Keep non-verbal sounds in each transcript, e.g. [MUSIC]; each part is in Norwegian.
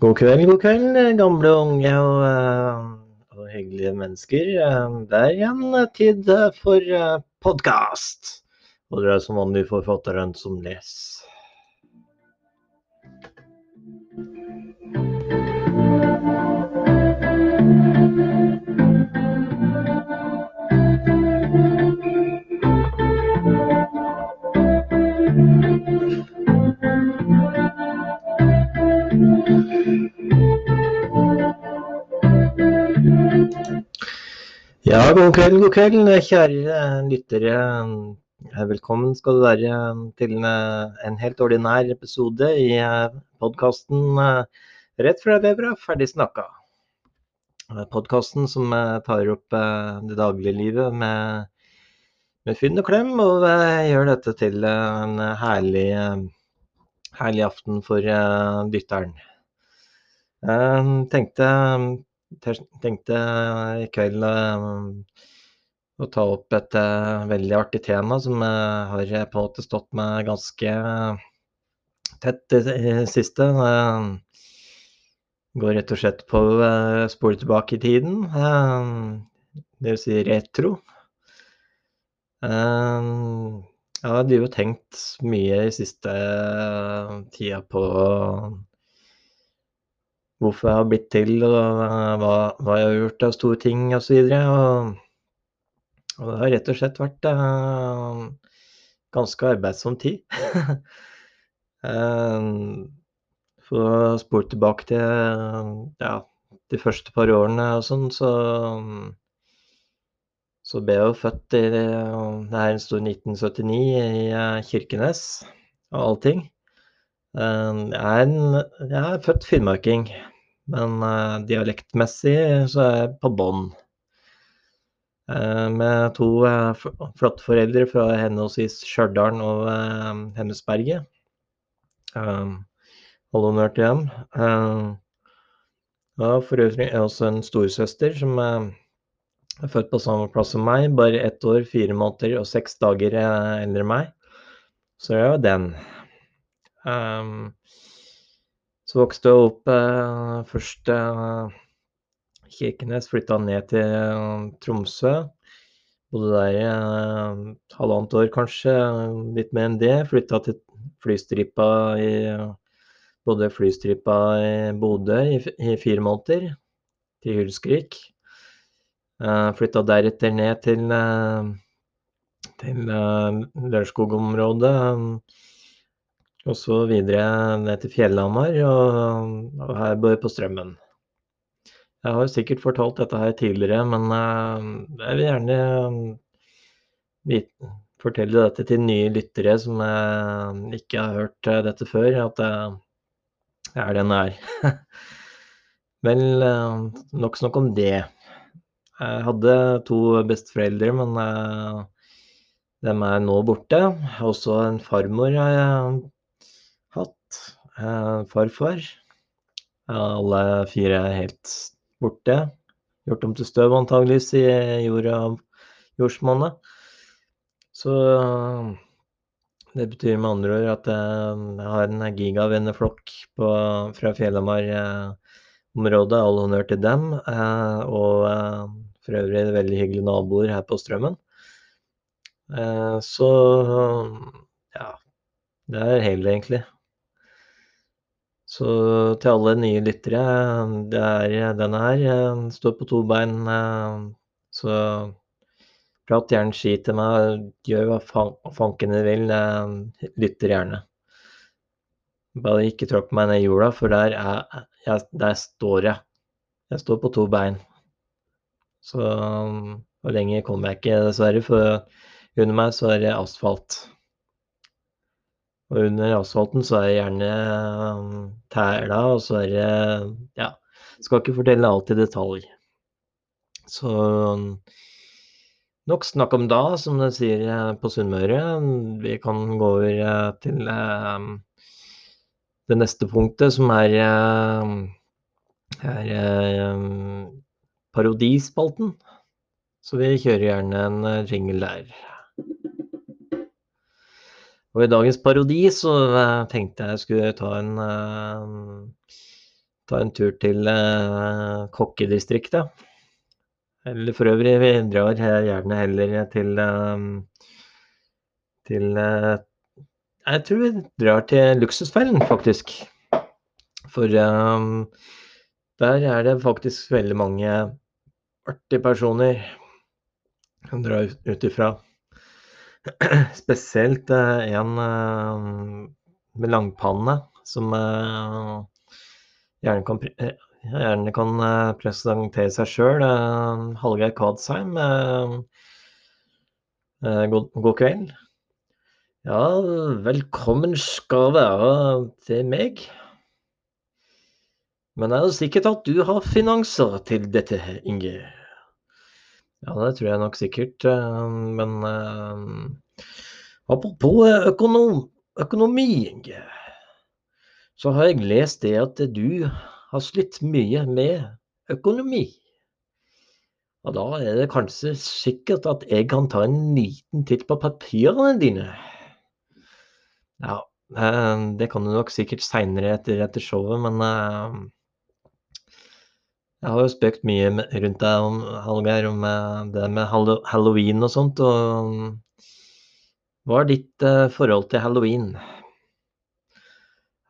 God kveld, god kveld, gamle, unge og, eh, og hyggelige mennesker. Eh, Det er igjen tid for podkast. Og det er som vanlig forfatteren som leser. Ja, god kveld, god kveld, kjære lyttere. Velkommen skal du være til en helt ordinær episode i podkasten Rett fra levra, ferdig snakka. Podkasten som tar opp det daglige livet med, med fynd og klem, og gjør dette til en herlig, herlig aften for dytteren. Jeg tenkte tenkte i kveld å ta opp et veldig artig tema som har på en måte stått meg ganske tett i det siste. Går rett og slett på å spole tilbake i tiden, det vil si retro. Jeg har jo tenkt mye i siste tida på hvorfor jeg har blitt til, og hva, hva jeg har gjort av store ting osv. Og, og det har rett og slett vært uh, ganske arbeidsom tid. uh, [LAUGHS] for å spole tilbake til ja, de første par årene og sånn, så så ble jeg jo født i det her sto 1979 i Kirkenes, og allting. Jeg er, en, jeg er født finnmarking, men uh, dialektmessig så er jeg på bånn. Uh, med to uh, flotte foreldre fra henholdsvis Stjørdal og Hemnesberget. All honnør til dem. Og for øvrig er også en storesøster som er født på samme plass som meg, bare ett år, fire måneder og seks dager eldre enn meg. Så det er jo den. Um, så vokste jeg opp eh, først eh, Kirkenes, flytta ned til eh, Tromsø. Bodde der eh, halvannet år kanskje, litt mer enn det. Flytta til flystripa i Bodde flystripa i Bodø i, i, fire måneder, til Hulskrik. Eh, flytta deretter ned til, eh, til eh, Lørenskog-området. Og så videre ned til Fjellhamar, og, og her bor jeg på Strømmen. Jeg har sikkert fortalt dette her tidligere, men uh, jeg vil gjerne vite, fortelle dette til nye lyttere som uh, ikke har hørt dette før, at det er den er. [LAUGHS] Vel, nok snakk om det. Jeg hadde to besteforeldre, men de er nå borte. Også en farmor har jeg Eh, farfar. Alle fire er helt borte. Gjort om til støv antageligvis i jorda av jordsmonnet. Så det betyr med andre ord at jeg har en gigavenneflokk fra Fjellhamar-området. All honnør til dem. Eh, og eh, for øvrig veldig hyggelige naboer her på Strømmen. Så ja, det er hele, egentlig. Så til alle nye lyttere, det er denne her. Står på to bein. Så prat gjerne ski til meg. Gjør hva fanken du vil. Lytter gjerne. Bare ikke tråkk meg ned i jorda, for der, er, jeg, der står jeg. Jeg står på to bein. Så og lenge kommer jeg ikke, dessverre, for under meg så er det asfalt. Og under asfalten så er det gjerne um, tæla, og så er det Ja, skal ikke fortelle alt i detalj. Så nok snakk om da, som det sier eh, på Sunnmøre. Vi kan gå over eh, til eh, det neste punktet, som er, er parodispalten. Så vi kjører gjerne en jingle der. Og i dagens parodi så uh, tenkte jeg skulle ta en uh, ta en tur til uh, kokkedistriktet. Eller for øvrig, vi drar gjerne heller til eh, til eh, Jeg tror vi drar til Luksusfellen, faktisk. For um, der er det faktisk veldig mange artige personer som drar ut ifra. [CLEARS THROAT] Spesielt uh, en uh, med langpanne som uh, gjerne kan, gjerne kan presentere seg sjøl. Hallgeir Kvadsheim, god, god kveld. Ja, velkommen skal være til meg. Men er det sikkert at du har finanser til dette, Inge? Ja, det tror jeg nok sikkert. Eh, men uh, apropos eh, økonom, økonomi. Så har jeg lest det at du har slitt mye med økonomi. Og da er det kanskje sikkert at jeg kan ta en liten titt på papirene dine. Ja, det kan du nok sikkert seinere etter, etter, showet, men jeg har jo spøkt mye rundt deg om Hallgeir, om eh, det med halloween og sånt. og Hva er ditt eh, forhold til halloween?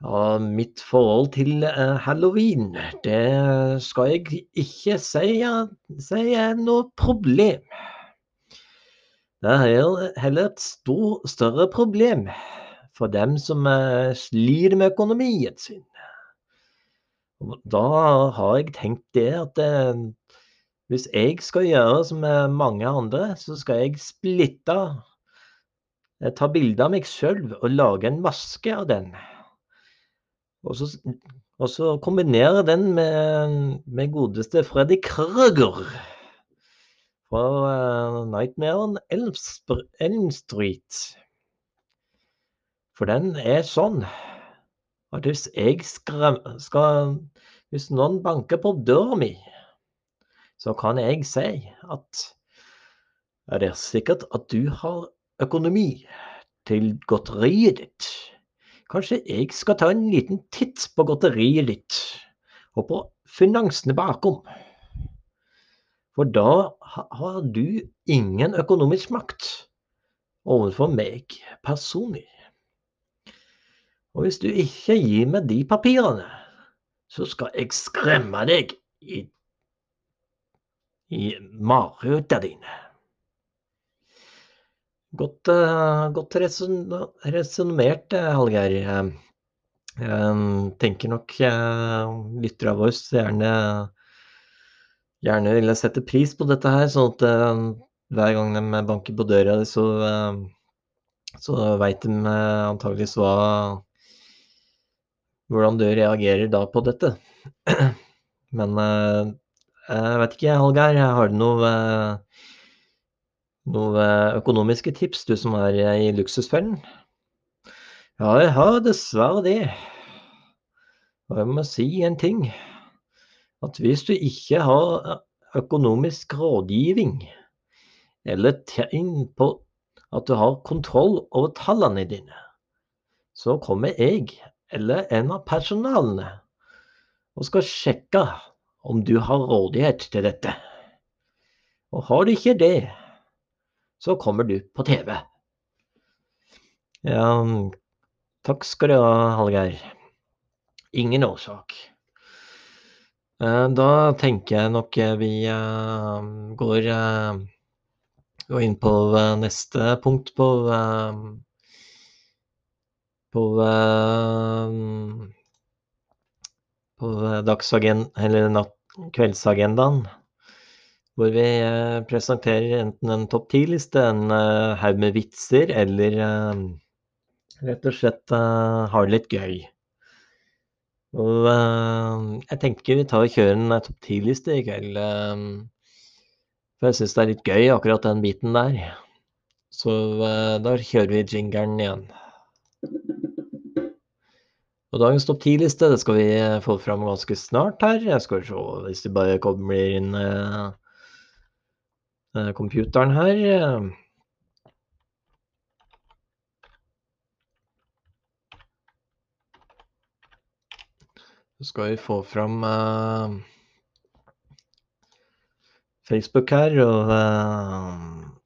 Ja, mitt forhold til uh, halloween, det skal jeg ikke si, er noe problem. Det er heller et stor, større problem for dem som sliter med økonomien sin. Da har jeg tenkt det at eh, hvis jeg skal gjøre som mange andre, så skal jeg splitte eh, Ta bilde av meg sjøl og lage en maske av den. Og så, og så kombinere den med, med godeste Freddy Krøger fra uh, Nightmare on Elm Street. For den er sånn at hvis jeg skal, Hvis noen banker på døra mi, så kan jeg si at er det sikkert at du har økonomi til godteriet ditt. Kanskje jeg skal ta en liten titt på godteriet ditt, og på finansene bakom. For da har du ingen økonomisk makt overfor meg personlig. Og hvis du ikke gir meg de papirene, så skal jeg skremme deg i, i marerittene dine. Godt, uh, godt resonnert, uh, Hallgeir. Jeg uh, tenker nok lyttere av oss gjerne, gjerne ville sette pris på dette her, sånn at hver gang de banker på døra, så, så veit de antageligvis hva hvordan du reagerer da på dette. [CLEARS THROAT] Men eh, jeg vet ikke, Hallgeir, har du noe, noe økonomiske tips, du som er i luksusfellen? Ja, jeg har dessverre det. Og jeg må si en ting. At hvis du ikke har økonomisk rådgivning, eller tegn på at du har kontroll over tallene dine, så kommer jeg eller en av personalene og skal sjekke om du har rådighet til dette. Og har du ikke det, så kommer du på TV. Ja, takk skal du ha, Hallgeir. Ingen årsak. Eh, da tenker jeg nok vi eh, går, eh, går inn på neste punkt på på eh, på dagsagendaen, kveldsagendaen. Hvor vi eh, presenterer enten en topp ti-liste, en haug med vitser, eller rett og slett har det litt gøy. Og jeg tenker vi tar og kjører en topp ti-liste i kveld. for jeg syns det er litt gøy, akkurat den biten der. Så da kjører vi jingeren igjen. Og dagens topp ti-liste det skal vi eh, få fram ganske snart her. Jeg skal se hvis det bare kommer inn uh, uh, computeren her. Så skal vi få fram uh, Facebook her, og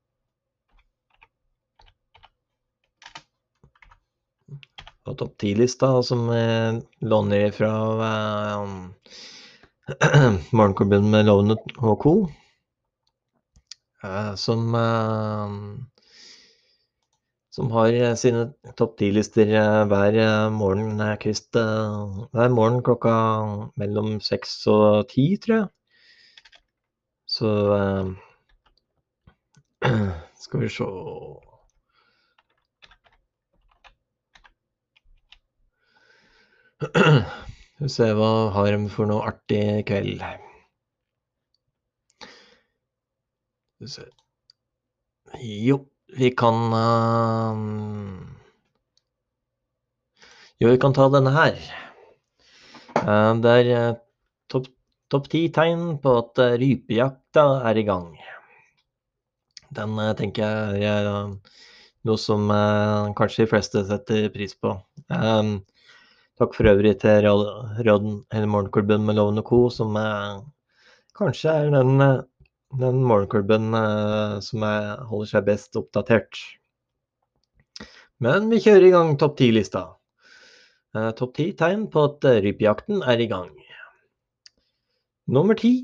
Og topp ti-lista, som eh, låner fra [CLEARS THROAT] Morgenklubben med Lovende og co. som som har eh, sine topp ti-lister eh, hver eh, morgen, kvist, hver morgen klokka mellom seks og ti, tror jeg. Så [CLEARS THROAT] skal vi se Skal vi se hva har de for noe artig i kveld. Skal vi se Jo. Vi kan uh, Jo, vi kan ta denne her. Uh, det er uh, topp top ti tegn på at rypejakta er i gang. Den tenker jeg er noe som kanskje de fleste setter pris på. Um, takk for øvrig til Morgenklubben med Loven og Co., som kanskje er den den morgenklubben eh, som er, holder seg best oppdatert. Men vi kjører i gang topp ti-lista. Eh, topp ti tegn på at eh, rypejakten er i gang. Nummer ti.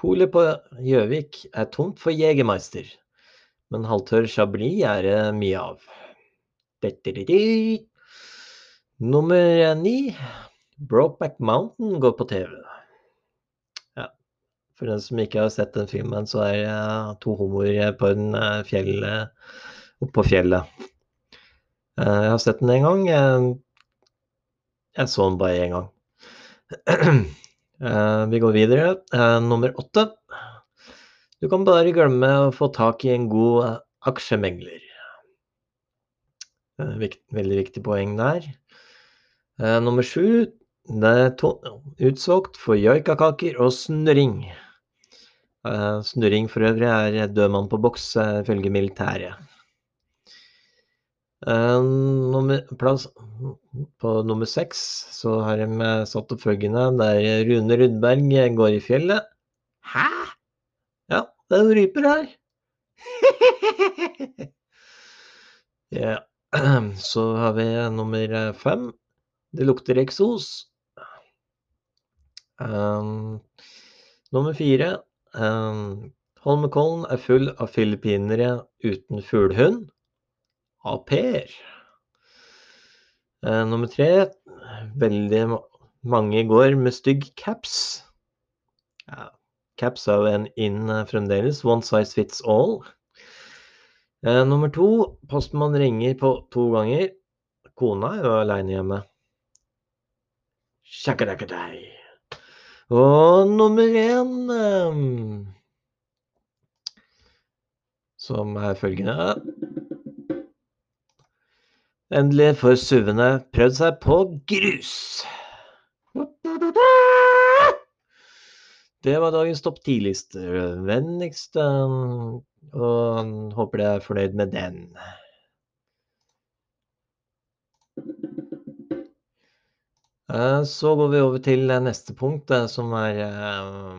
Polet på Gjøvik er tomt for Jegermeister, men halvtørr Chablis er det mye av. Nummer ni. Brokeback Mountain går på TV. For den som ikke har sett den filmen, så er det to homoer på en eh, fjell eh, oppå fjellet. Eh, jeg har sett den en gang. Jeg så den bare én gang. [CLEARS THROAT] Vi går videre. Nummer åtte. Du kan bare glemme å få tak i en god aksjemegler. Veldig viktig poeng der. Nummer sju. Det er utsolgt for joikakaker og snurring. Uh, snurring for øvrig er død mann på boks, uh, ifølge militæret. Nummer, plass, på nummer seks så har de satt opp følgende der Rune Rudberg går i fjellet. Hæ? Ja, det er ryper her. [LAUGHS] ja. [CLEARS THROAT] Så har vi nummer fem. Det lukter eksos. Um, nummer fire Um, Holmenkollen er full av filippinere uten fuglehund. Au. Uh, nummer tre veldig mange går med stygg caps. Ja, caps er jo en inn uh, fremdeles. One size fits all. Uh, nummer to postmann ringer på to ganger. Kona er jo aleine hjemme. Shakadakadai. Og nummer én Som er følgende Endelig får SUV-ene prøvd seg på grus. Det var dagens topp ti-liste. Vennligst og håper dere er fornøyd med den. Så går vi over til neste punkt, eh, som er eh,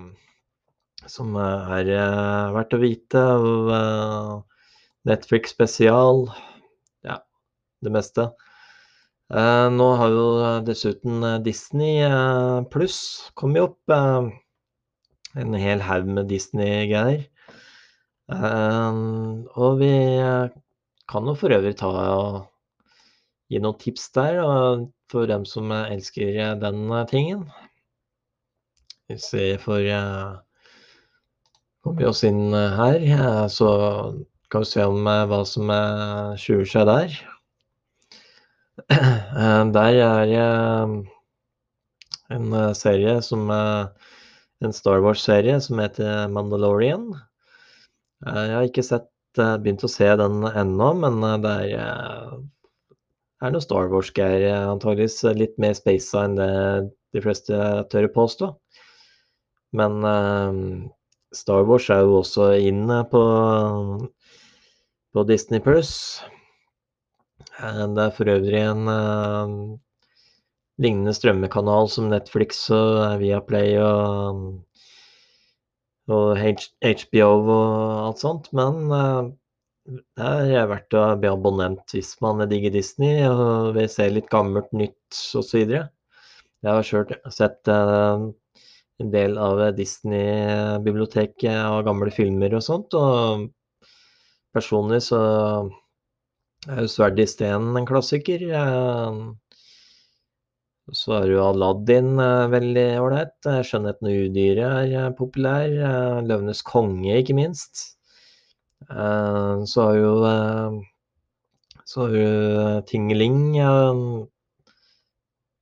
som er verdt å vite Netflix spesial. Ja, det meste. Nå har jo dessuten Disney pluss kommet opp. En hel haug med Disney-greier. Og vi kan jo for øvrig ta og gi noen tips der for dem som elsker den tingen. Vi ser for Kommer vi oss inn her, så kan vi se om hva som skjuler seg der. [CLEARS THROAT] Der er en serie som En Star Wars-serie som heter Mandalorian. Jeg har ikke sett, begynt å se den ennå, men det er er noe Star Wars-greier. Eh, antageligvis litt mer spasa enn det de fleste tør å påstå. Men uh, Star Wars er jo også inne på, på Disney Plus. Det er for øvrig en uh, lignende strømmekanal som Netflix og Viaplay og, og HBO og alt sånt, men det er verdt å bli abonnent hvis man digger Disney og vil se litt gammelt, nytt osv. Jeg har sjøl sett en del av Disney-biblioteket og gamle filmer og sånt, og personlig så er jo Sverd i stenen' en klassiker. Så er jo Aladdin veldig ålreit. 'Skjønnheten og udyret' er populær. 'Løvenes konge', ikke minst. Så har jo så har du Tingeling.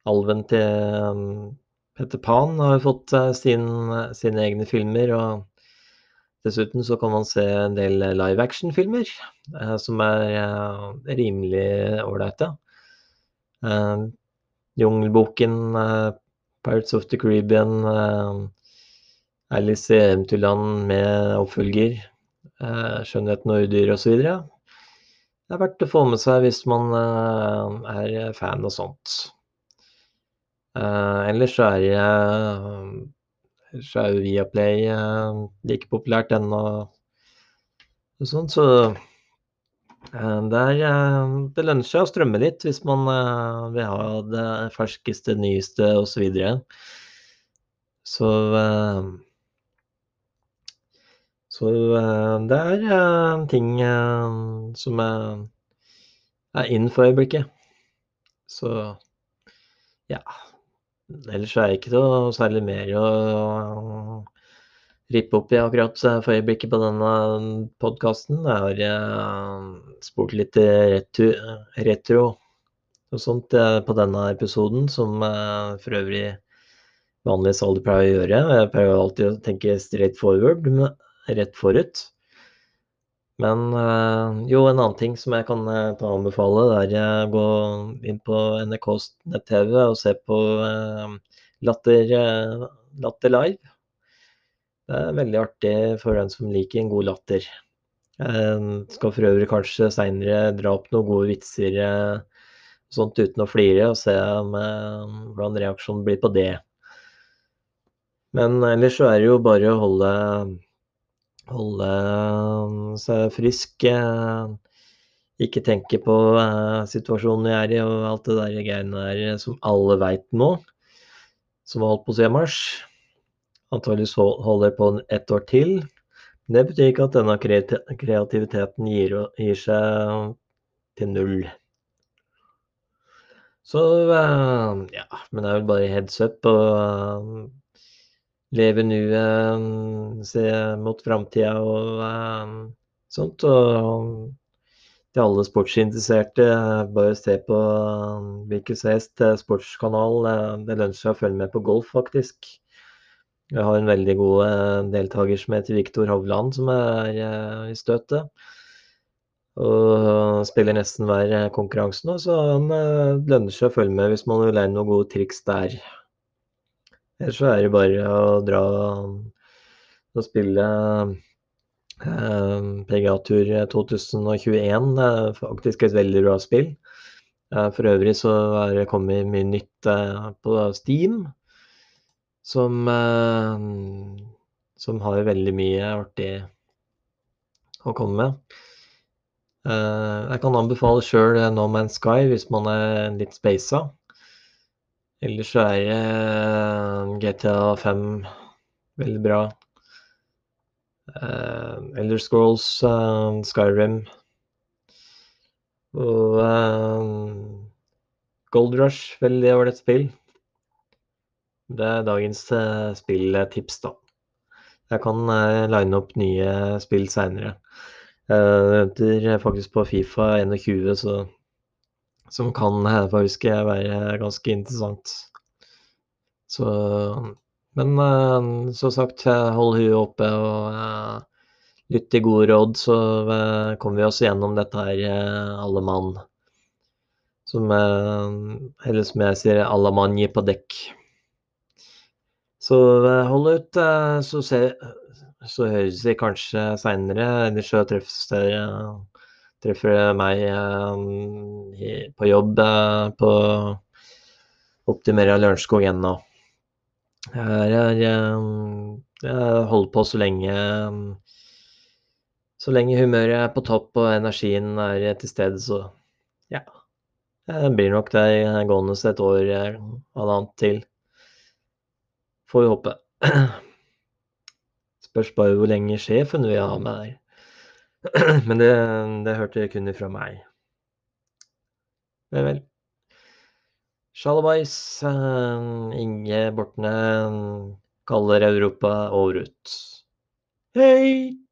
Alven til Peter Pan har fått sin, sine egne filmer. og Dessuten så kan man se en del live action-filmer som er rimelig ålreite. Jungelboken, Pirates of the Caribbean, Alice i Eventyrland med oppfølger, Skjønnheten og udyret osv. Det er verdt å få med seg hvis man er fan av sånt. Ellers så er så er jo Viaplay like populært ennå og sånt, så det, er, det lønner seg å strømme litt hvis man vil ha det ferskeste, nyeste osv. Så, videre. så Så det er ting som er in for øyeblikket. Så ja. Ellers er det ikke noe særlig mer å rippe opp i akkurat for øyeblikket på denne podkasten. Jeg har spurt litt retro, retro og sånt på denne episoden, som for øvrig vanligvis aldri pleier å gjøre. Jeg pleier alltid å tenke straight forward, rett forut. Men jo, en annen ting som jeg kan ta og anbefale, det er å gå inn på NRKs nett-TV og se på Latter, latter live. Det er veldig artig for den som liker en god latter. Jeg skal for øvrig kanskje seinere dra opp noen gode vitser sånt uten å flire, og se hvordan reaksjonen blir på det. Men ellers så er det jo bare å holde, holde seg frisk. Ikke tenke på situasjonen vi er i og alt det der greiene der som alle veit nå. Som har holdt på siden mars Antakeligvis holder på ett år til. Det betyr ikke at denne kreativiteten gir, gir seg til null. Så ja, men det er vel bare heads up og leve nuet, se mot framtida og uh, sånt. Og til alle sportsinteresserte, bare se på hvilken som helst sportskanal. Det lønner seg å følge med på golf, faktisk. Vi har en veldig god eh, deltaker som heter Viktor Hovland, som er eh, i støtet. Og spiller nesten hver eh, konkurranse nå, så han lønner seg å følge med hvis man vil lære noen gode triks der. Ellers så er det bare å dra og spille PGA-tur 2021. Det er faktisk et veldig bra spill. For øvrig så er det kommet mye nytt på Steam som, eh, som har veldig mye artig å komme med. Eh, jeg kan anbefale sjøl No Man's Sky hvis man er litt speisa. Ellers så er eh, GTA 5 veldig bra. Elder Scrolls, Skyrim og Gold Rush, veldig ålreit spill. Det er dagens uh, spilltips, da. Jeg kan uh, line opp nye spill seinere. Uh, venter faktisk på Fifa 21, så, som kan faktisk være ganske interessant. Så Men uh, som sagt, hold huet oppe og uh, lytt til gode råd, så uh, kommer vi oss gjennom dette her, alle mann. Som, eller som jeg sier, alle mann gir på dekk. Så eh, hold ut, eh, så, se, så høres vi kanskje seinere. Eller så treffes dere treffer meg på jobb på Optimera Lørenskog ennå. Har jeg holder på så lenge Så lenge humøret er på topp og energien er til stede, så ja. Det blir nok der gående et år halvannet til. Får vi håpe. [CLEARS THROAT] Spørs bare hvor lenge sjefen vil ha meg der. [CLEARS THROAT] Men det, det hørte kun ifra meg. Vel, vel. Sjalabais. Inge Bortne kaller Europa over ut. Hei!